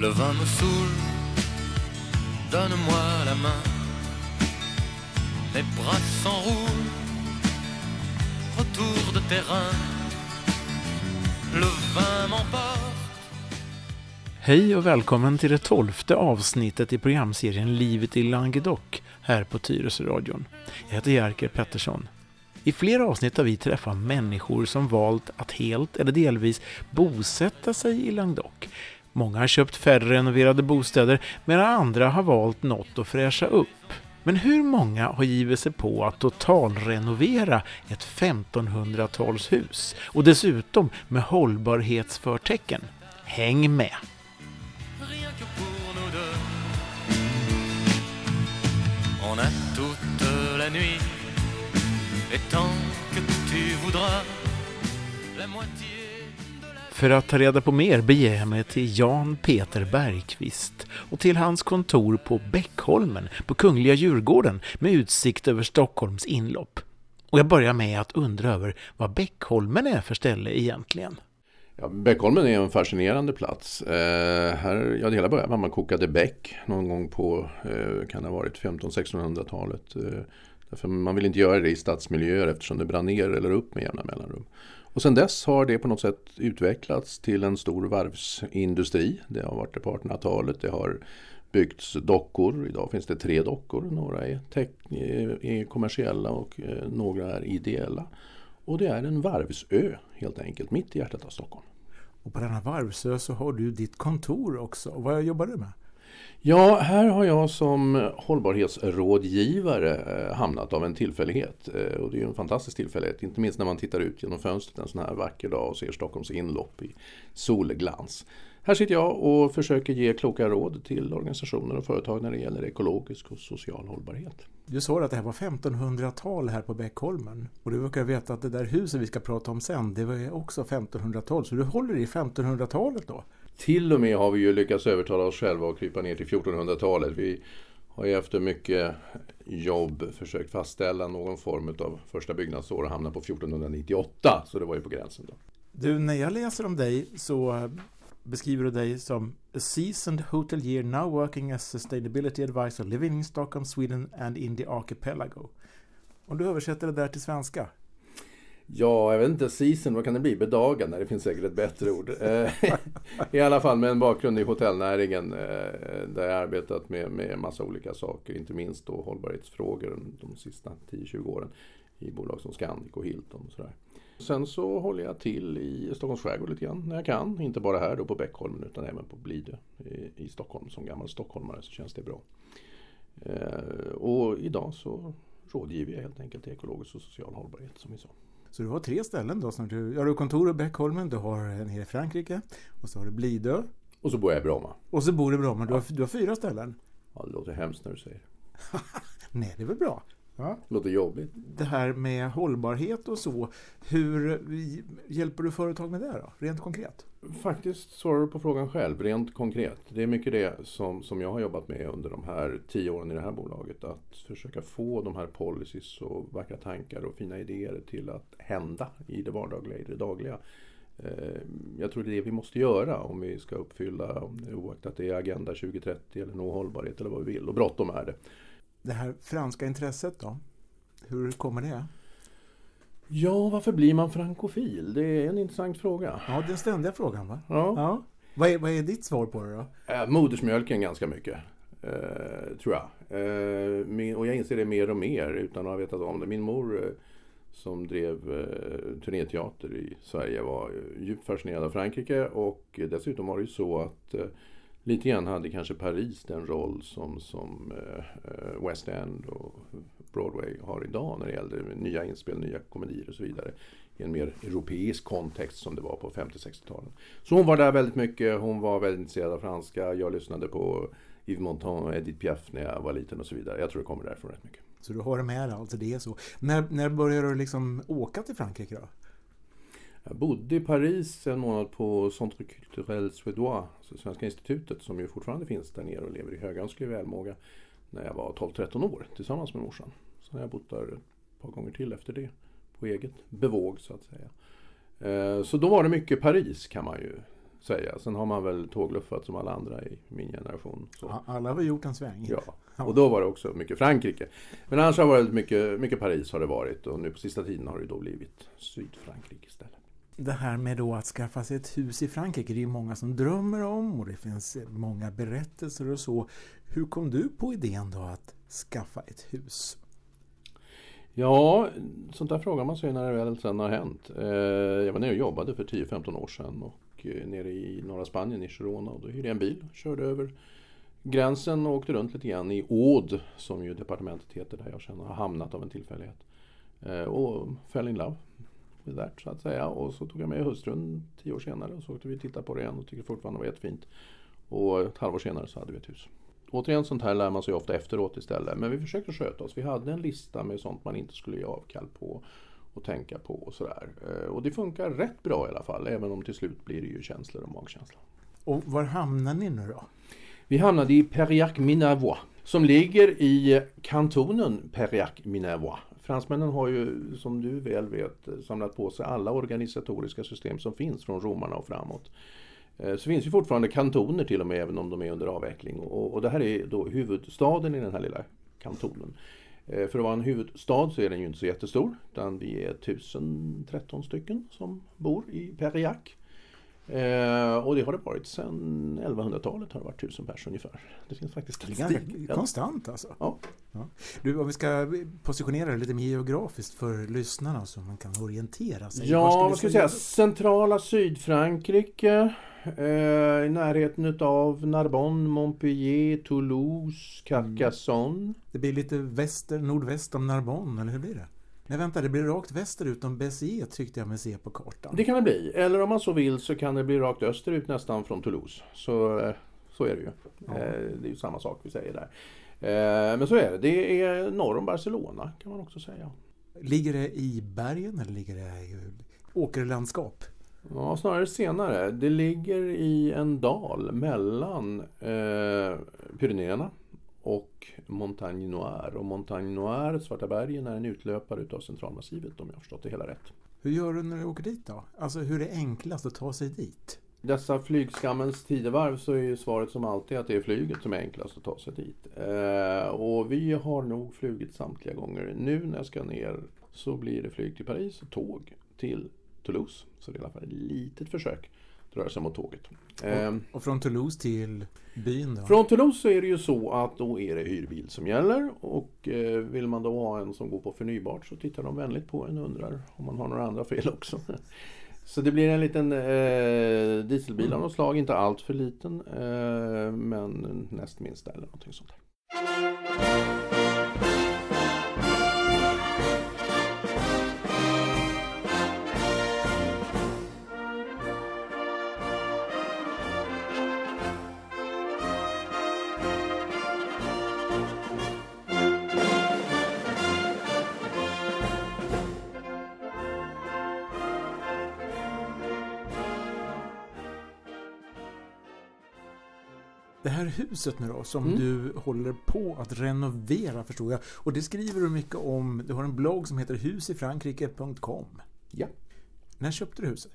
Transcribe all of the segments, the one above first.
Le vin me saoule, donne-moi la main. Mes bras s'enroulent, retour de terrain. Le vin m'emporte. Hej och välkommen till det tolfte avsnittet i programserien Livet i Languedoc här på Tyresöradion. Jag heter Jerker Pettersson. I flera avsnitt har vi träffat människor som valt att helt eller delvis bosätta sig i Languedoc. Många har köpt färre renoverade bostäder medan andra har valt något att fräscha upp. Men hur många har givit sig på att totalrenovera ett 1500-talshus och dessutom med hållbarhetsförtecken? Häng med! On a toute la nuit, et tant que tu voudras, la moitié för att ta reda på mer beger jag mig till Jan Peter Bergqvist och till hans kontor på Bäckholmen på Kungliga Djurgården med utsikt över Stockholms inlopp. Och jag börjar med att undra över vad Bäckholmen är för ställe egentligen. Ja, Bäckholmen är en fascinerande plats. Eh, här, ja, det hela började med att man kokade bäck någon gång på, eh, kan det ha varit 1500-1600-talet. Eh, därför man vill inte göra det i stadsmiljöer eftersom det brann ner eller upp med jämna mellanrum. Och sen dess har det på något sätt utvecklats till en stor varvsindustri. Det har varit det på 1800-talet. Det har byggts dockor. Idag finns det tre dockor. Några är, eh, är kommersiella och eh, några är ideella. Och det är en varvsö helt enkelt, mitt i hjärtat av Stockholm. Och på denna varvsö så har du ditt kontor också. Och vad jobbar du med? Ja, här har jag som hållbarhetsrådgivare eh, hamnat av en tillfällighet. Eh, och det är ju en fantastisk tillfällighet, inte minst när man tittar ut genom fönstret en sån här vacker dag och ser Stockholms inlopp i solglans. Här sitter jag och försöker ge kloka råd till organisationer och företag när det gäller ekologisk och social hållbarhet. Du sa att det här var 1500-tal här på Bäckholmen. Och du verkar veta att det där huset vi ska prata om sen, det var också 1500-tal. Så du håller i 1500-talet då? Till och med har vi ju lyckats övertala oss själva att krypa ner till 1400-talet. Vi har ju efter mycket jobb försökt fastställa någon form av första byggnadsår och hamna på 1498. Så det var ju på gränsen då. Du, när jag läser om dig så beskriver du dig som a seasoned hotelier now working as sustainability advisor living in Stockholm, Sweden and in the archipelago. Om du översätter det där till svenska? Ja, jag vet inte, season, vad kan det bli? Bedagande, det finns säkert ett bättre ord. Eh, I alla fall med en bakgrund i hotellnäringen eh, där jag arbetat med, med massa olika saker, inte minst då hållbarhetsfrågor de sista 10-20 åren i bolag som Scandic och Hilton och sådär. Sen så håller jag till i Stockholms skärgård lite grann när jag kan. Inte bara här då på Bäckholmen utan även på Blidö i, i Stockholm. Som gammal stockholmare så känns det bra. Eh, och idag så rådgiver jag helt enkelt i ekologisk och social hållbarhet som vi sa. Så du har tre ställen då. Som du, ja, du har kontor i Bäckholmen, du har en här i Frankrike och så har du Blidö Och så bor jag i Bromma. och så bor du i Bromma. Du har, du har fyra ställen. Ja, det låter hemskt när du säger det. Nej, det är väl bra? Ja. Det låter jobbigt. Det här med hållbarhet och så. Hur hjälper du företag med det då? Rent konkret? Faktiskt svarar du på frågan själv, rent konkret. Det är mycket det som, som jag har jobbat med under de här tio åren i det här bolaget. Att försöka få de här policies och vackra tankar och fina idéer till att hända i det vardagliga, i det dagliga. Eh, Jag tror det är det vi måste göra om vi ska uppfylla, oaktat det är Agenda 2030 eller nå hållbarhet eller vad vi vill. Och bråttom är det. Det här franska intresset då? Hur kommer det? Ja, varför blir man frankofil? Det är en intressant fråga. Ja, den ständiga frågan va? Ja. Ja. Vad är, vad är ditt svar på det då? Eh, Modersmjölken ganska mycket. Eh, tror jag. Eh, min, och jag inser det mer och mer utan att ha vetat om det. Min mor eh, som drev eh, turnéteater i Sverige var djupt fascinerad av Frankrike och dessutom var det ju så att eh, lite grann hade kanske Paris den roll som, som eh, eh, West End och Broadway har idag när det gäller nya inspel, nya komedier och så vidare i en mer europeisk kontext som det var på 50-60-talen. Så hon var där väldigt mycket, hon var väldigt intresserad av franska, jag lyssnade på Yves Montand och Edith Piaf när jag var liten och så vidare. Jag tror det kommer därifrån rätt mycket. Så du har det med dig, alltså det är så. När, när började du liksom åka till Frankrike då? Jag bodde i Paris en månad på Centre Culturel Suédois, alltså Svenska institutet som ju fortfarande finns där nere och lever i högönsklig välmåga när jag var 12-13 år tillsammans med morsan. Så har jag bott där ett par gånger till efter det på eget bevåg så att säga. Eh, Så då var det mycket Paris kan man ju säga. Sen har man väl tågluffat som alla andra i min generation. Så. Alla har väl gjort en sväng. Ja, och då var det också mycket Frankrike. Men annars har det varit mycket, mycket Paris har det varit och nu på sista tiden har det då blivit Sydfrankrike istället. Det här med då att skaffa sig ett hus i Frankrike, det är ju många som drömmer om och det finns många berättelser och så. Hur kom du på idén då att skaffa ett hus? Ja, sånt där frågar man sig när det väl sen har hänt. Eh, jag var nere och jobbade för 10-15 år sedan och eh, nere i norra Spanien i Girona och då hyrde jag en bil, och körde över gränsen och åkte runt lite grann i Åd, som ju departementet heter där jag sen har hamnat av en tillfällighet. Eh, och fell in love det så att säga. Och så tog jag med hustrun tio år senare och så åkte vi och tittade på det igen och tyckte fortfarande det var jättefint. Och ett halvår senare så hade vi ett hus. Återigen sånt här lär man sig ofta efteråt istället. Men vi försökte sköta oss. Vi hade en lista med sånt man inte skulle ge avkall på och tänka på och sådär. Eh, Och det funkar rätt bra i alla fall. Även om till slut blir det ju känslor och magkänsla. Och var hamnar ni nu då? Vi hamnade i Periac-Minervois som ligger i kantonen Periac-Minervois. Fransmännen har ju, som du väl vet, samlat på sig alla organisatoriska system som finns från romarna och framåt. Eh, så finns ju fortfarande kantoner till och med, även om de är under avveckling. Och, och det här är då huvudstaden i den här lilla kantonen. Eh, för att vara en huvudstad så är den ju inte så jättestor, utan vi är 1013 stycken som bor i Periac. Eh, och det har det varit sedan 1100-talet har det varit tusen personer ungefär. Det finns faktiskt statistik. konstant alltså. Ja. Du, om vi ska positionera det lite mer geografiskt för lyssnarna så man kan orientera sig. Ja, vad ska vi säga? Centrala Sydfrankrike. Eh, I närheten utav Narbonne, Montpellier, Toulouse, Carcassonne. Det blir lite väster, nordväst om Narbonne, eller hur blir det? Nej, vänta, det blir rakt västerut om Béziers tyckte jag mig se på kartan. Det kan det bli. Eller om man så vill så kan det bli rakt österut nästan från Toulouse. Så, eh, så är det ju. Ja. Eh, det är ju samma sak vi säger där. Eh, men så är det. Det är norr om Barcelona kan man också säga. Ligger det i bergen eller ligger det i åkerlandskap? Ja, snarare senare. Det ligger i en dal mellan eh, Pyrenéerna och Montagne Noire. Och Montagne Noire, Svarta bergen, är en utlöpare utav centralmassivet om jag har förstått det hela rätt. Hur gör du när du åker dit då? Alltså hur är det enklast att ta sig dit? Dessa flygskammens tidevarv så är ju svaret som alltid att det är flyget som är enklast att ta sig dit. Eh, och vi har nog flugit samtliga gånger. Nu när jag ska ner så blir det flyg till Paris och tåg till Toulouse. Så det är i alla fall ett litet försök röra sig mot tåget. Eh, Och från Toulouse till byn då? Från Toulouse så är det ju så att då är det hyrbil som gäller och eh, vill man då ha en som går på förnybart så tittar de vänligt på en och undrar om man har några andra fel också. Så det blir en liten eh, dieselbil av något slag, inte allt för liten eh, men näst minsta eller någonting sånt där. Här huset nu då som Mm. du håller på att renovera förstår jag. Och det skriver du mycket om. Du har en blogg som heter husifrankrike.com. Ja. När köpte du huset?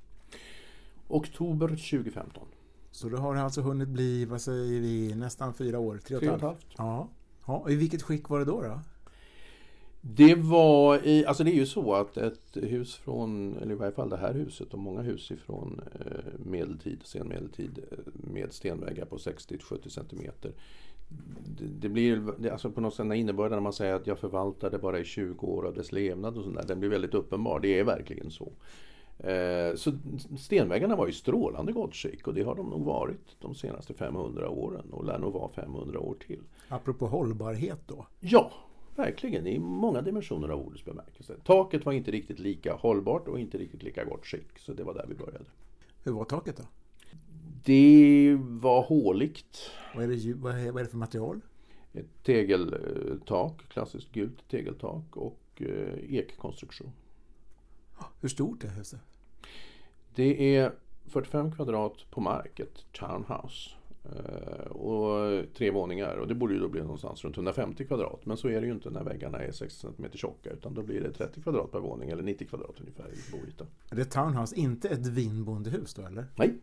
Oktober 2015. Så det har alltså hunnit bli, vad säger vi, nästan fyra år? Tre och ett halvt? Ja. ja. I vilket skick var det då? då? Det var i, alltså det är ju så att ett hus från, eller i varje fall det här huset och många hus ifrån eh, medeltid, sen medeltid eh, med stenväggar på 60-70 centimeter. Det, det blir det, alltså på något sätt den innebörden när man säger att jag förvaltar det bara i 20 år av dess levnad och sådär, den blir väldigt uppenbar. Det är verkligen så. Eh, så stenväggarna var i strålande gott skick och det har de nog varit de senaste 500 åren och lär nog vara 500 år till. Apropå hållbarhet då. Ja, verkligen i många dimensioner av ordets bemärkelse. Taket var inte riktigt lika hållbart och inte riktigt lika gott skick, så det var där vi började. Hur var taket då? Det var håligt. Vad är det, vad är, vad är det för material? Ett tegeltak, klassiskt gult tegeltak och eh, ekkonstruktion. Hur stort är huset? Det är 45 kvadrat på mark, ett townhouse. Eh, och tre våningar och det borde ju då bli någonstans runt 150 kvadrat. Men så är det ju inte när väggarna är 60 cm tjocka utan då blir det 30 kvadrat per våning eller 90 kvadrat ungefär i boyta. Är det townhouse, inte ett vinbondehus då eller? Nej,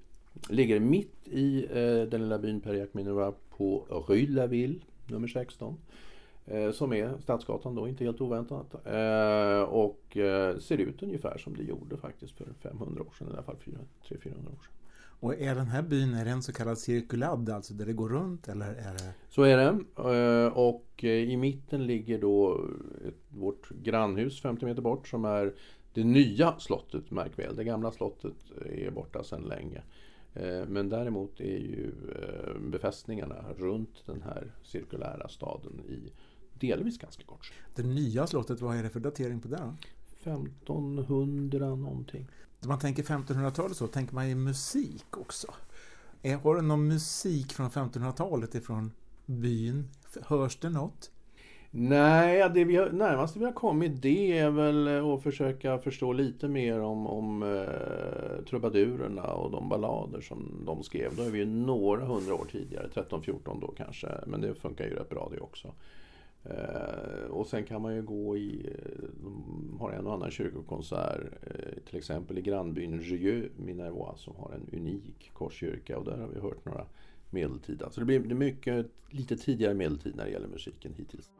Ligger mitt i eh, den lilla byn Periac Minerva på Rue de la Ville, nummer 16. Eh, som är Stadsgatan då, inte helt oväntat. Eh, och eh, ser ut ungefär som det gjorde faktiskt för 500 år sedan, i alla fall 300-400 år sedan. Och är den här byn är det en så kallad cirkulad, alltså där det går runt eller är det? Så är det. Eh, och eh, i mitten ligger då vårt grannhus 50 meter bort som är det nya slottet, märk väl. Det gamla slottet är borta sedan länge. Eh, men däremot är ju befästningarna runt den här cirkulära staden i delvis ganska kort. Det nya slottet, vad är det för datering på det då? 1500 någonting. När man tänker 1500-talet så tänker man ju musik också. Eh, har du någon musik från 1500-talet ifrån byn? Hörs det något? Nej, det vi har, närmaste vi har kommit det är väl att försöka förstå lite mer om, om eh, trubadurerna och de ballader som de skrev. Då är vi ju några hundra år tidigare, 13-14 då kanske. Men det funkar ju rätt bra det också. Eh, och sen kan man ju gå i, eh, de har en och annan kyrkokonsert, eh, till exempel i grannbyn Rieux, Minervois, som har en unik korskyrka och där har vi hört några medeltida. Så det blir mycket lite tidigare medeltid när det gäller musiken hittills.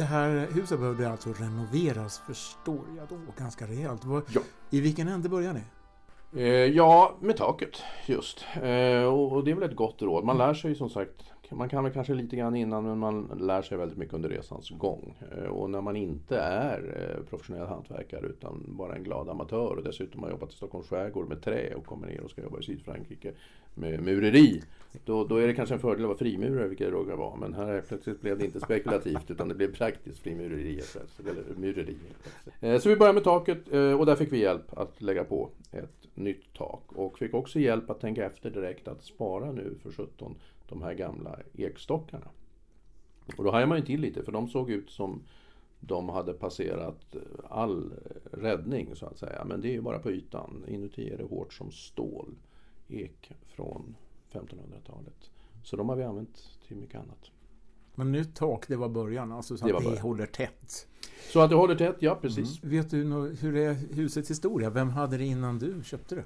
Det här huset behövde alltså renoveras förstår jag då ganska rejält. Ja. I vilken ände börjar ni? Eh, ja, med taket just. Eh, och, och, det är väl ett gott råd. Man lär sig som sagt man kan väl kanske lite grann innan men man lär sig väldigt mycket under resans gång. Eh, och när man inte är eh, professionell hantverkare utan bara en glad amatör och dessutom har jobbat i Stockholms skärgård med trä och kommer ner och ska jobba i Sydfrankrike med mureri. Då, då är det kanske en fördel att vara frimurare, vilket det råkar vara. Men här plötsligt blev det inte spekulativt utan det blev praktiskt frimureri. Eller mureri. Eh, så vi började med taket och där fick vi hjälp att lägga på ett nytt tak. Och fick också hjälp att tänka efter direkt att spara nu för 17 de här gamla ekstockarna. Och då hajade man ju till lite för de såg ut som de hade passerat all räddning så att säga. Men det är ju bara på ytan. Inuti är det hårt som stål. Ek från 1500-talet. Så de har vi använt till mycket annat. Men nytt tak, det var början, alltså så det att det början. håller tätt? Så att det håller tätt, ja precis. Mm. Vet du hur är husets historia? Vem hade det innan du köpte det?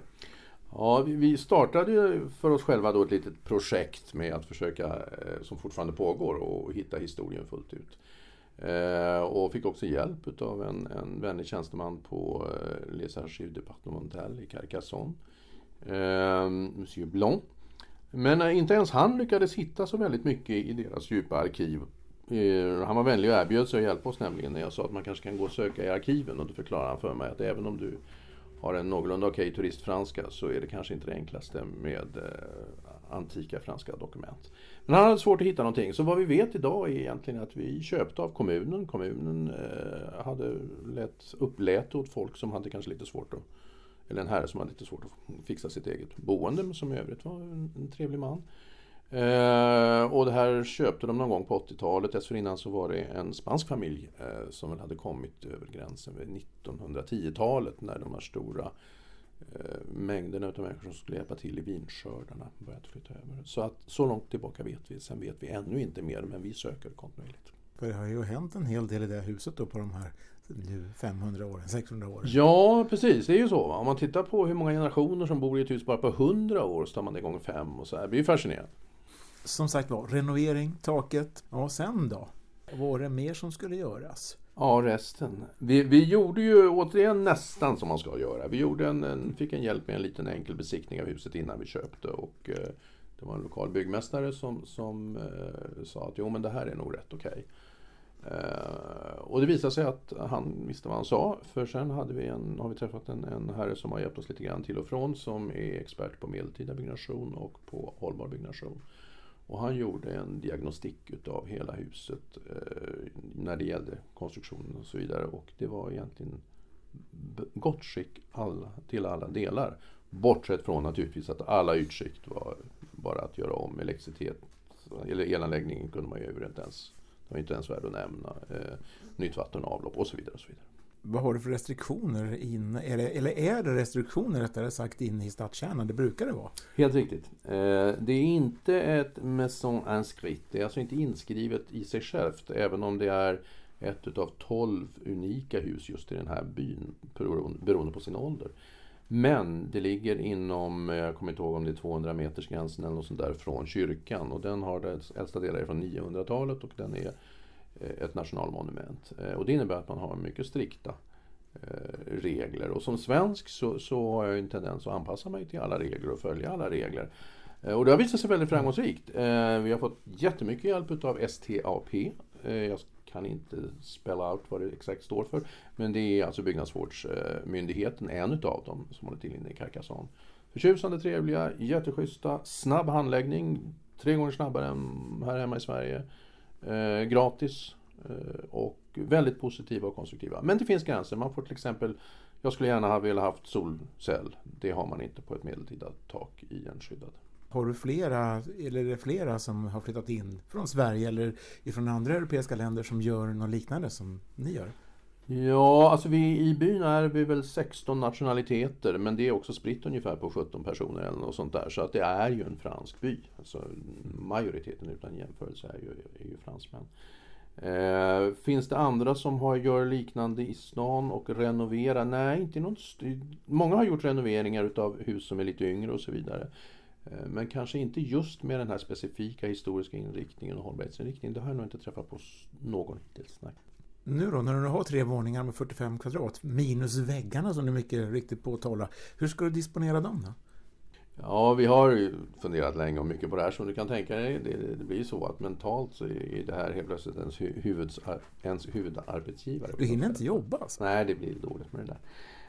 Ja, vi startade för oss själva då ett litet projekt med att försöka, eh, som fortfarande pågår, och hitta historien fullt ut. Eh, och fick också hjälp av en, en vänlig tjänsteman på eh, Les Archives Departementales i Carcassonne, Monsieur Blanc. Men inte ens han lyckades hitta så väldigt mycket i deras djupa arkiv. Han var vänlig och erbjöd sig att hjälpa oss nämligen när jag sa att man kanske kan gå och söka i arkiven och då förklarade han för mig att även om du har en någorlunda okej okay turistfranska så är det kanske inte det enklaste med eh, antika franska dokument. Men han hade svårt att hitta någonting. Så vad vi vet idag är egentligen att vi köpte av kommunen. Kommunen eh, hade lett, upplät åt folk som hade kanske lite svårt att eller en herre som hade lite svårt att fixa sitt eget boende, men som i övrigt var en, en trevlig man. Eh, och det här köpte de någon gång på 80-talet. Dessförinnan så var det en spansk familj eh, som väl hade kommit över gränsen vid 1910-talet när de här stora eh, mängderna av människor som skulle hjälpa till i vinskördarna började flytta över. Så att så långt tillbaka vet vi. Sen vet vi ännu inte mer men vi söker kontinuerligt. För det har ju hänt en hel del i det huset då på de här nu 500 åren, 600 åren. Ja, precis. Det är ju så. Om man tittar på hur många generationer som bor i ett hus bara på 100 år så tar man igång fem och så här. Det blir ju fascinerande som sagt var, renovering, taket. Och sen då? Var det mer som skulle göras? Ja, resten. Vi, vi gjorde ju återigen nästan som man ska göra. Vi gjorde en, en, fick en hjälp med en liten enkel besiktning av huset innan vi köpte. Och, eh, det var en lokal byggmästare som, som eh, sa att jo men det här är nog rätt okej. Okay. Eh, och det visade sig att han visste vad han sa. För sen hade vi en, har vi träffat en, en herre som har hjälpt oss lite grann till och från. Som är expert på medeltida byggnation och på hållbar byggnation. Och han gjorde en diagnostik utav hela huset eh, när det gällde konstruktionen och så vidare. Och det var egentligen gott skick alla, till alla delar. Bortsett från naturligtvis att alla ytskikt var bara att göra om. Elektricitet, eller elanläggningen kunde man ju inte ens, det var inte ens värd att nämna. Eh, nytt vatten och avlopp och så vidare. Och så vidare. Vad har du för restriktioner in, eller, eller är det restriktioner rättare sagt inne i stadskärnan? Det brukar det vara. Helt riktigt. Eh, det är inte ett maison inscrit. Det är alltså inte inskrivet i sig självt, även om det är ett utav tolv unika hus just i den här byn, beroende på sin ålder. Men det ligger inom, eh, jag kommer inte ihåg om det är 200 meters gränsen eller något sånt där, från kyrkan. Och den har dess äldsta delar från 900-talet och den är Eh, ett nationalmonument. Eh, och det innebär att man har mycket strikta eh, regler. Och som svensk så, så har jag en tendens att anpassa mig till alla regler och följa alla regler. Och det har visat sig väldigt framgångsrikt. Vi har fått jättemycket hjälp av STAP. Jag kan inte spela ut vad det exakt står för. Men det är alltså Byggnadsvårdsmyndigheten, en utav dem, som håller till inne i Carcassonne. Förtjusande, trevliga, jätteschyssta, snabb handläggning. Tre gånger snabbare än här hemma i Sverige. Eh, gratis. Eh, och väldigt positiva och konstruktiva. Men det finns gränser. Man får till exempel jag skulle gärna ha velat haft solcell. Det har man inte på ett medeltida tak i en skyddad. Har du flera, eller är det flera som har flyttat in från Sverige eller från andra europeiska länder som gör något liknande som ni gör? Ja, alltså vi, i byn är vi väl 16 nationaliteter men det är också spritt ungefär på 17 personer eller något sånt där. Så att det är ju en fransk by. Alltså, majoriteten utan jämförelse är ju, är ju fransmän. Eh, finns det andra som har, gör liknande i stan och renoverar? Nej, inte något Många har gjort renoveringar utav hus som är lite yngre och så vidare. Eh, men kanske inte just med den här specifika historiska inriktningen och hållbarhetsinriktningen. Det har jag nog inte träffat på någon hittills. Nu då, när du har tre våningar med 45 kvadrat, minus väggarna som du mycket riktigt påtalar. Hur ska du disponera dem då? Ja, vi har funderat länge och mycket på det här. Som du kan tänka dig, det, det blir så att mentalt så är det här helt plötsligt ens, huvuds, ens huvudarbetsgivare. Du hinner inte jobba alltså? Nej, det blir dåligt med det där.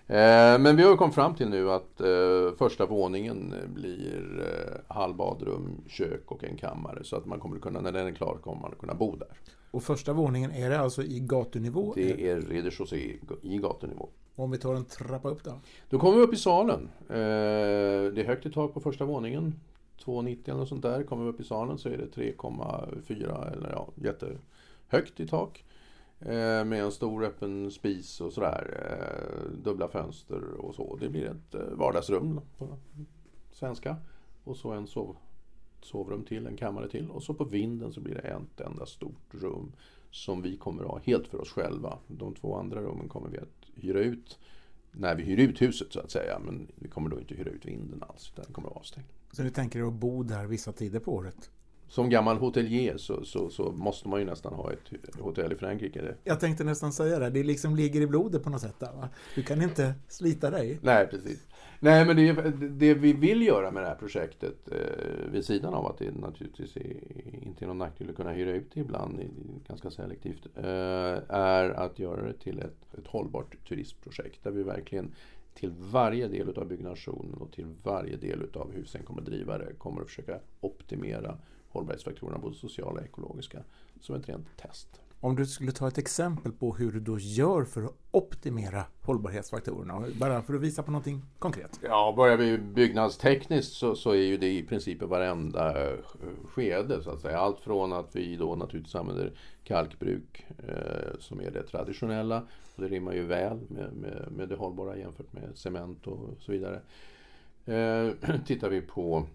Eh, men vi har kommit fram till nu att eh, första våningen blir eh, halvbadrum, kök och en kammare. Så att man kommer kunna, när den är klar kommer man kunna bo där. Och första våningen, är det alltså i gatunivå? Det är rez-de-chaussée i gatunivå. Om vi tar en trappa upp då? Då kommer vi upp i salen. Det är högt i tak på första våningen. 2,90 eller sånt där. Kommer vi upp i salen så är det 3,4 eller ja, jättehögt i tak. Eh, med en stor öppen spis och sådär. Eh, dubbla fönster och så. Det blir ett eh, vardagsrum på svenska. Och så en sov, sovrum till, en kammare till. Och så på vinden så blir det ett enda stort rum som vi kommer att ha helt för oss själva. De två andra rummen kommer vi att hyra ut när vi hyr ut huset så att säga. Men vi kommer då inte hyra ut vinden alls, utan den kommer att vara avstängd. Så du tänker dig att bo där vissa tider på året? som gammal hotelier så, så, så, måste man ju nästan ha ett hotell i Frankrike. Jag tänkte nästan säga det, det liksom ligger i blodet på något sätt. Där, va? Du kan inte slita dig. Nej, precis. Nej, men det, det vi vill göra med det här projektet, eh, vid sidan av att det naturligtvis är, inte är någon nackdel att kunna hyra ut det ibland, ganska selektivt, eh, är att göra det till ett, ett hållbart turistprojekt där vi verkligen till varje del av byggnationen och till varje del av hur vi sen kommer driva det kommer att försöka optimera hållbarhetsfaktorerna, både sociala och ekologiska, som ett rent test. Om du skulle ta ett exempel på hur du då gör för att optimera hållbarhetsfaktorerna, bara för att visa på någonting konkret? Ja, börjar vi byggnadstekniskt så, så är ju det i princip i varenda eh, skede, så att säga. Allt från att vi då naturligtvis använder kalkbruk, eh, som är det traditionella, och det rimmar ju väl med, med, med det hållbara jämfört med cement och så vidare. Eh, tittar vi på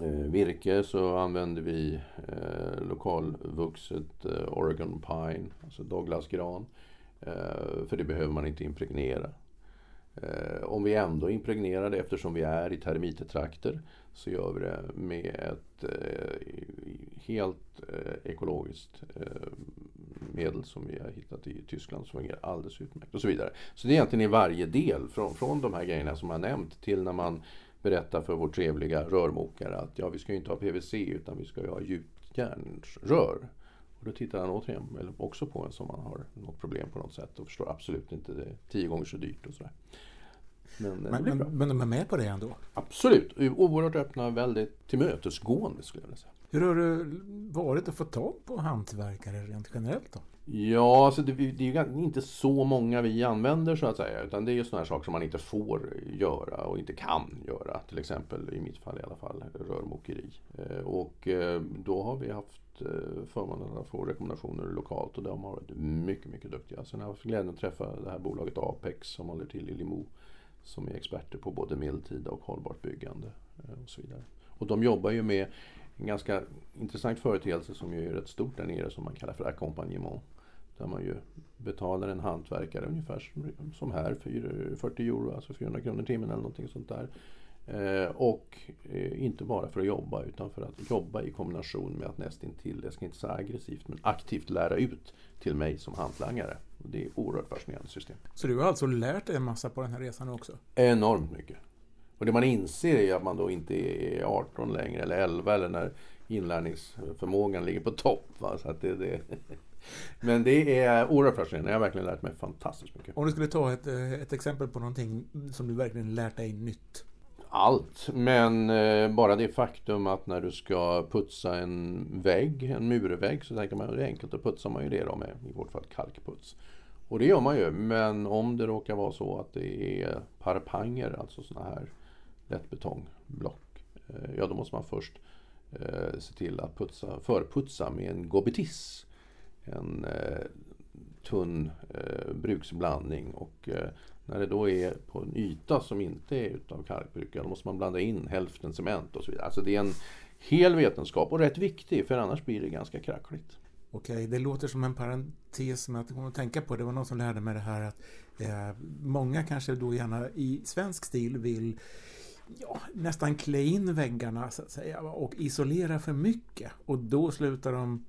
Eh, virke så använder vi eh, lokalvuxet eh, Oregon Pine, alltså Douglasgran. Eh, för det behöver man inte impregnera. Om vi ändå impregnerar det eftersom vi är i termitetrakter så gör vi det med ett helt ekologiskt medel som vi har hittat i Tyskland som fungerar alldeles utmärkt och så vidare. Så det är egentligen i varje del, från, från de här grejerna som jag nämnt till när man berätta för vår trevliga rörmokare att ja, vi ska ju inte ha PVC utan vi ska ju ha gjutjärnsrör. Och då tittar han återigen eller också på en som man har något problem på något sätt och förstår absolut inte det tio gånger så dyrt och sådär. Men, men, men, men, de är med på det ändå? Absolut, oerhört öppna, väldigt tillmötesgående skulle jag vilja säga. Hur har det varit att få tag på hantverkare rent generellt då? Ja, alltså det, det är ju inte så många vi använder så att säga. Utan det är ju sådana här saker som man inte får göra och inte kan göra. Till exempel i mitt fall i alla fall rörmokeri. Eh, och eh, då har vi haft eh, förmånen att få rekommendationer lokalt och de har varit mycket, mycket duktiga. Sen har jag haft glädjen att träffa det här bolaget Apex som håller till i Limo. Som är experter på både medeltida och hållbart byggande och så vidare. Och de jobbar ju med en ganska intressant företeelse som ju är rätt stort där nere som man kallar för accompagnement. Där man ju betalar en hantverkare ungefär som här, 40 euro, alltså 400 kronor timmen eller någonting sånt där. Eh, och eh, inte bara för att jobba utan för att jobba i kombination med att nästintill, jag ska inte säga aggressivt, men aktivt lära ut till mig som hantlangare. Det är ett oerhört fascinerande system. Så du har alltså lärt dig en massa på den här resan också? Enormt mycket. Och det man inser är att man då inte är 18 längre eller 11 eller när inlärningsförmågan ligger på topp. Va? Så att det, det... Men det är oerhört fascinerande. Jag har verkligen lärt mig fantastiskt mycket. Om du skulle ta ett, eh, ett exempel på någonting som du verkligen lärt dig nytt? Allt, men eh, bara det faktum att när du ska putsa en vägg, en murvägg, så tänker man att det är enkelt, att putsa man ju det då med, i vårt fall kalkputs. Och det gör man ju, men om det råkar vara så att det är parpanger, alltså sådana här lättbetongblock. Eh, ja, då måste man först se till att putsa, förputsa med en gobetiss. En eh, tunn eh, bruksblandning. Och eh, när det då är på en yta som inte är utav kalkbruk, då måste man blanda in hälften cement och så vidare. Alltså det är en hel vetenskap och rätt viktig för annars blir det ganska krackligt. Okej, det låter som en parentes som jag kommer att tänka på. Det var någon som lärde mig det här att eh, många kanske då gärna i svensk stil vill ja, nästan klä in väggarna så att säga och isolera för mycket. Och då slutar de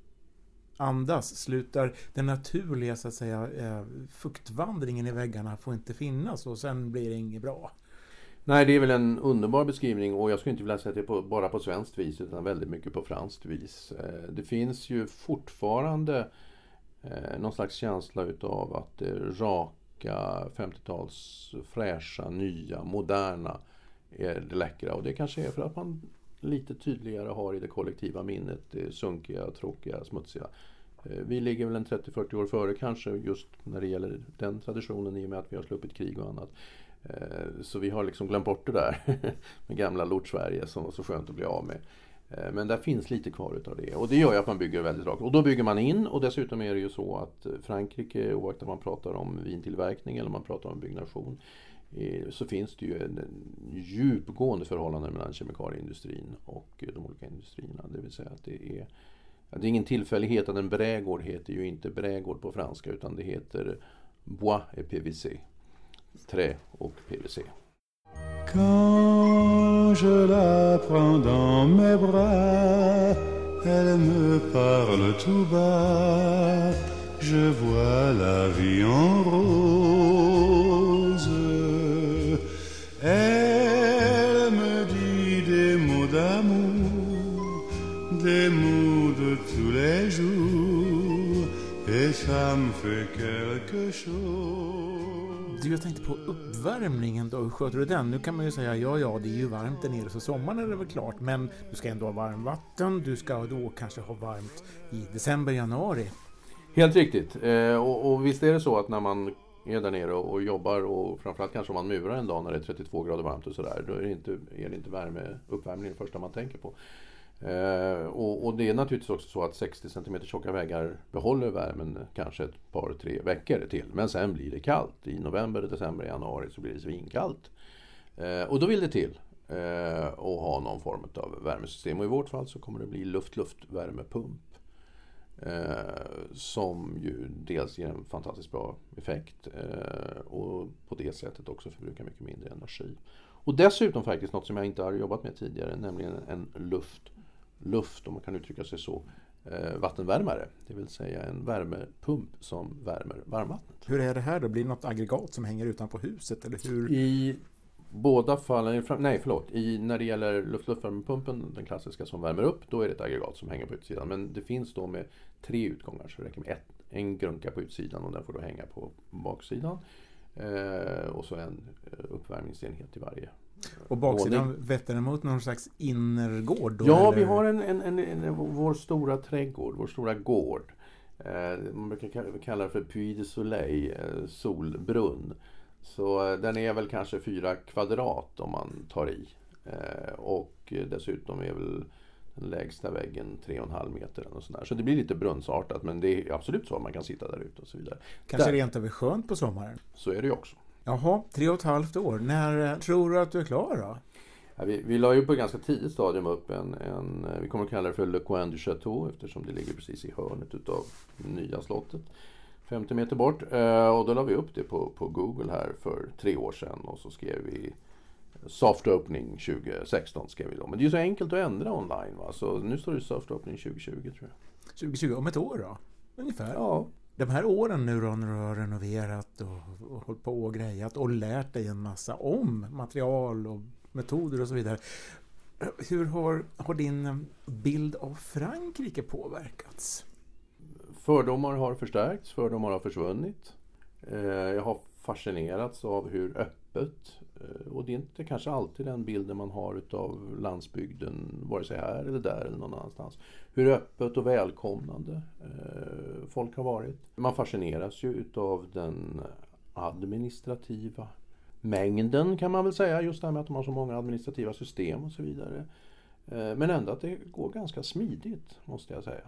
andas, slutar den naturliga så att säga eh, fuktvandringen i väggarna får inte finnas och sen blir det inget bra. Nej, det är väl en underbar beskrivning och jag skulle inte vilja säga att det är på, bara på svenskt vis utan väldigt mycket på franskt vis. Eh, det finns ju fortfarande eh, någon slags känsla utav att det raka 50-tals fräscha, nya, moderna är det läckra. Och det kanske är för att man lite tydligare har i det kollektiva minnet det sunkiga, tråkiga, smutsiga. Eh, vi ligger väl en 30-40 år före kanske just när det gäller den traditionen i och med att vi har sluppit krig och annat. Eh, så vi har liksom glömt bort det där med gamla Lort-Sverige som var så skönt att bli av med. Eh, men där finns lite kvar utav det och det gör ju att man bygger väldigt rakt. Och då bygger man in och dessutom är det ju så att Frankrike oaktat om man pratar om vintillverkning eller man pratar om byggnation Eh, så finns det ju en djupgående förhållande mellan kemikalieindustrin och eh, de olika industrierna. Det vill säga att det är det är ingen tillfällighet att en brädgård heter ju inte brädgård på franska utan det heter bois et PVC. Trä och PVC. Quand je la prends dans mes bras Elle me parle tout bas Je vois la vie en rose les jours Et ça me fait quelque chose Du, jag tänkte på uppvärmningen då. Hur sköter du den? Nu kan man ju säga ja, ja, det är ju varmt där nere så sommaren är det väl klart. Men du ska ändå ha varmvatten. Du ska då kanske ha varmt i december, januari. Helt riktigt. Eh, och, och visst är det så att när man är där nere och, och jobbar och framförallt kanske om man murar en dag när det är 32 grader varmt och sådär. Då är det inte, är det inte värme, uppvärmning det första man tänker på. Eh, och, och, det är naturligtvis också så att 60 cm tjocka väggar behåller värmen kanske ett par, tre veckor till. Men sen blir det kallt. I november, december, januari så blir det svinkallt. Eh, och då vill det till eh, att ha någon form av värmesystem. Och i vårt fall så kommer det bli luft-luft-värmepump. Eh, som ju dels ger en fantastiskt bra effekt eh, och på det sättet också förbrukar mycket mindre energi. Och dessutom faktiskt något som jag inte har jobbat med tidigare, nämligen en luft, luft om man kan uttrycka sig så, eh, vattenvärmare. Det vill säga en värmepump som värmer varmvattnet. Hur är det här då? Blir det något aggregat som hänger utanpå huset? Eller hur? I båda fallen, nej förlåt, i, när det gäller luft-luftvärmepumpen, den klassiska som värmer upp, då är det ett aggregat som hänger på utsidan. Men det finns då med tre utgångar så det räcker med ett, en grunka på utsidan och den får då hänga på baksidan. Eh, och så en eh, uppvärmningsenhet i varje Och baksidan vetter mot någon slags innergård? Då, ja, eller? vi har en, en, en, en, vår stora trädgård, vår stora gård. Eh, man brukar kalla det för Puy de Soleil, eh, solbrunn. Så eh, den är väl kanske fyra kvadrat om man tar i. Eh, och dessutom är väl den lägsta väggen 3,5 meter. Och sådär. Så det blir lite brunnsartat men det är absolut så att man kan sitta där ute och så vidare. Kanske där. rent över skönt på sommaren? Så är det ju också. Jaha, tre och ett halvt år. När eh, tror du att du är klar då? Ja, vi, vi la ju på ett ganska tidigt stadium upp en, en vi kommer att kalla det för Le Coin du Chateau eftersom det ligger precis i hörnet utav nya slottet. 50 meter bort. Eh, och då la vi upp det på, på Google här för tre år sedan och så skrev vi Soft Opening 2016 skrev vi då. Men det är ju så enkelt att ändra online va. Så nu står det Soft Opening 2020 tror jag. 2020, om ett år då? Ungefär? Ja. De här åren nu då när du har renoverat och, och hållit på och grejat och lärt dig en massa om material och metoder och så vidare. Hur har, har din eh, bild av Frankrike påverkats? Fördomar har förstärkts, fördomar har försvunnit. Eh, jag har fascinerats av hur öppet, Eh, och det är inte kanske alltid den bilden man har utav landsbygden, vare sig här eller där eller någon annanstans. Hur öppet och välkomnande eh, folk har varit. Man fascineras ju utav den administrativa mängden kan man väl säga, just det här med att de har så många administrativa system och så vidare. Eh, men ändå att det går ganska smidigt, måste jag säga.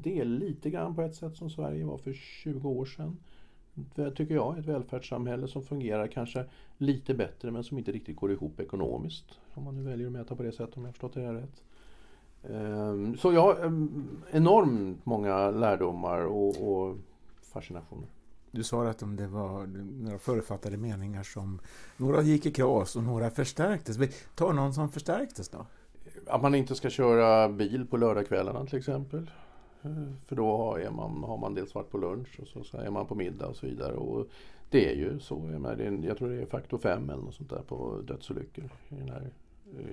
Det är lite grann på ett sätt som Sverige var för 20 år sedan tycker jag, ett välfärdssamhälle som fungerar kanske lite bättre men som inte riktigt går ihop ekonomiskt. Om man nu väljer att mäta på det sättet om jag förstått det här rätt. Ehm, så ja, enormt många lärdomar och, och fascinationer. Du sa att om det var några förutfattade meningar som några gick i kras och några förstärktes. Ta någon som förstärktes då? Att man inte ska köra bil på lördagskvällarna till exempel. Mm. För då är man, har man dels varit på lunch och så är man på middag och så vidare. Och det är ju så. Jag, jag tror det är faktor 5 eller något sånt där på dödsolyckor i, den här,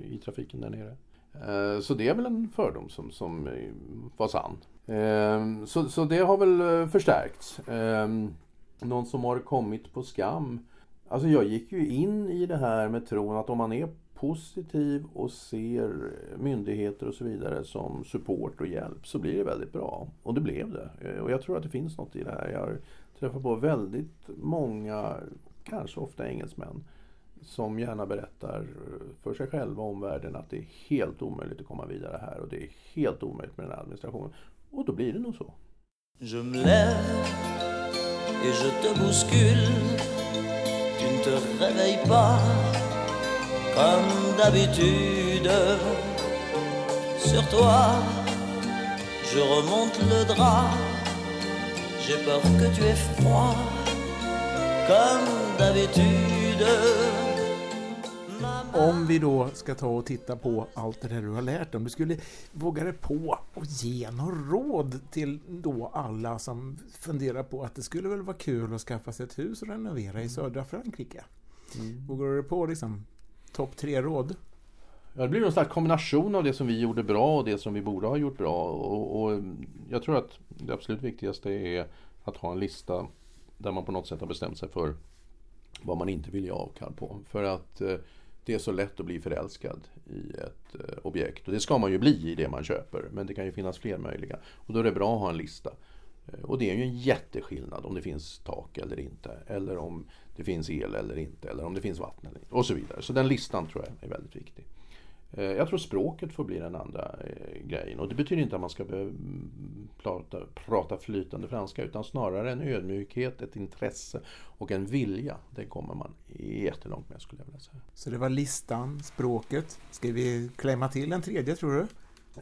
i trafiken där nere. Eh, så det är väl en fördom som, som var sann. Eh, så, så det har väl eh, förstärkts. Någon som har kommit på skam. Alltså jag gick ju in i det här med tron att om man är positiv och ser myndigheter och så vidare som support och hjälp så blir det väldigt bra. Och det blev det. Eh, och jag tror att det finns något i det här. Jag har träffat på väldigt många, kanske ofta engelsmän, som gärna berättar eh, för sig själva och omvärlden att det är helt omöjligt att komma vidare här och det är helt omöjligt med den här administrationen. Och då blir det nog så. Je me lève et je te bouscule Tu ne te réveilles pas comme d'habitude. Sur toi, je remonte le drap. J'ai peur que tu aies froid, comme d'habitude. Om vi då ska ta och titta på allt det där du har lärt om, du skulle våga dig på och ge några råd till då alla som funderar på att det skulle väl vara kul att skaffa sig ett hus och renovera i södra Frankrike. Mm. Vågar du dig på liksom topp tre råd? Ja, det blir någon slags kombination av det som vi gjorde bra och det som vi borde ha gjort bra. Och, och, jag tror att det absolut viktigaste är att ha en lista där man på något sätt har bestämt sig för vad man inte vill ge avkall på. För att eh, det är så lätt att bli förälskad i ett eh, objekt. Och det ska man ju bli i det man köper. Men det kan ju finnas fler möjliga. Och då är det bra att ha en lista. Eh, och det är ju en jätteskillnad om det finns tak eller inte. Eller om det finns el eller inte. Eller om det finns vatten eller inte. Och så vidare. Så den listan tror jag är väldigt viktig. Eh, jag tror språket får bli den andra eh, grejen. Och det betyder inte att man ska mm, prata, prata flytande franska. Utan snarare en ödmjukhet, ett intresse och en vilja. Det kommer man jättelångt med skulle jag vilja säga. Så det var listan, språket. Ska vi klämma till en tredje tror du?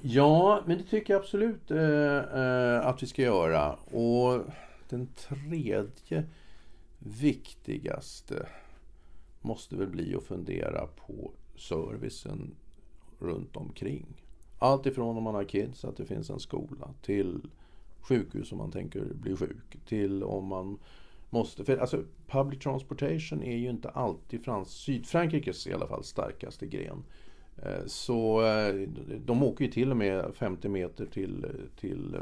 Ja, men det tycker jag absolut eh, eh, att vi ska göra. Och den tredje viktigaste måste väl bli att fundera på servicen runt omkring. Allt ifrån om man har kids, att det finns en skola, till sjukhus om man tänker bli sjuk, till om man måste... För alltså, public transportation är ju inte alltid Frans, Sydfrankrikes i alla fall starkaste gren. Eh, så eh, de åker ju till och med 50 meter till, till eh,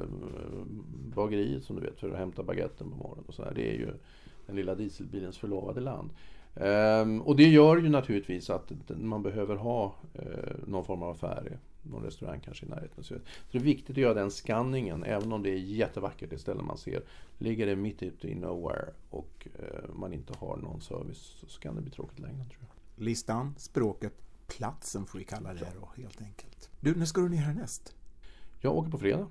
bageriet som du vet för att hämta baguetten på morgonen. Och så här. Det är ju den lilla dieselbilens förlovade land. Ehm, och det gör ju naturligtvis att man behöver ha någon form av affär, någon restaurang kanske i närheten. Så det är viktigt att göra den skanningen, även om det är jättevackert det ställe man ser. Ligger det mitt ute i nowhere och man inte har någon service så kan det bli tråkigt längre tror jag. Listan, språket, platsen får vi kalla det då helt enkelt. Du, när ska du ner härnäst? Jag åker på fredag.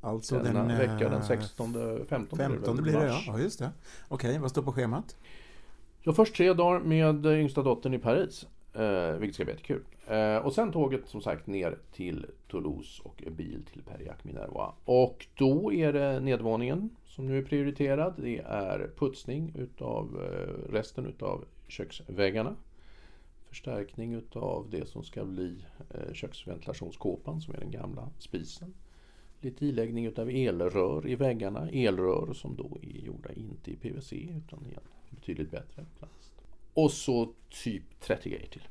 Alltså Denna den... vecka, den eh, 16, 15, 15 blir det ja. ja, just det. Okej, vad står på schemat? Ja, först tre dagar med yngsta dottern i Paris. Eh, vilket ska bli jättekul. Eh, och sen tåget som sagt ner till Toulouse och bil till Periac Minervois. Och då är det nedvåningen som nu är prioriterad. Det är putsning utav eh, resten utav köksväggarna. Förstärkning utav det som ska bli eh, köksventilationskåpan som är den gamla spisen. Lite iläggning utav elrör i väggarna. Elrör som då är gjorda inte i PVC utan i en betydligt bättre plast. Och så typ 30 grejer till.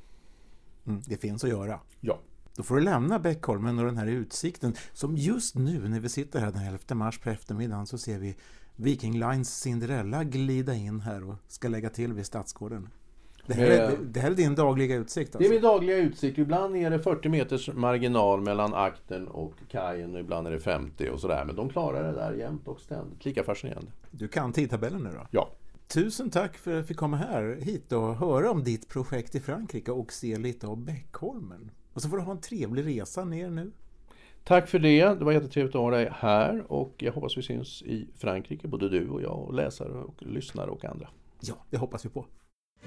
Mm, det finns att göra. Ja. Då får du lämna Bäckholmen och den här utsikten som just nu när vi sitter här den 11 mars på eftermiddagen så ser vi Viking Lines Cinderella glida in här och ska lägga till vid Stadsgården. Det här, är, det här är din dagliga utsikt Det är alltså? min dagliga utsikt. Ibland är det 40 meters marginal mellan akten och kajen och ibland är det 50 och sådär. Men de klarar det där jämt och ständigt. Lika fascinerande. Du kan tidtabellen nu då? Ja. Tusen tack för att jag fick komma här hit och höra om ditt projekt i Frankrike och se lite av Bäckholmen. Och så får du ha en trevlig resa ner nu. Tack för det. Det var jättetrevligt att ha dig här och jag hoppas vi syns i Frankrike, både du och jag och läsare och lyssnare och andra. Ja, det hoppas vi på.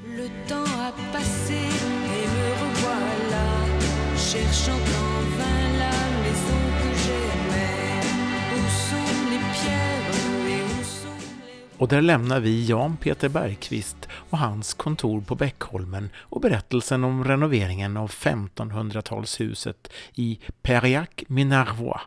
Le temps a passé et me revoilà, cherchant en vain la maison que j'aimais. Où sont les pierres et où sont les Och där lämnar vi Jan Peter Bergqvist och hans kontor på Bäckholmen och berättelsen om renoveringen av 1500-talshuset i Periac Minervois.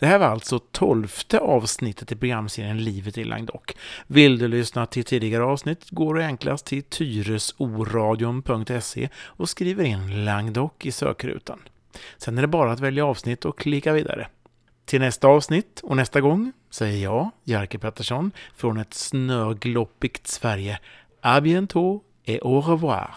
Det här var alltså tolfte avsnittet i programserien Livet i Langdok. Vill du lyssna till tidigare avsnitt går du enklast till tyresoradion.se och skriver in Langdok i sökrutan. Sen är det bara att välja avsnitt och klicka vidare. Till nästa avsnitt och nästa gång säger jag, Jerker Pettersson, från ett snögloppigt Sverige. À bientôt et au revoir!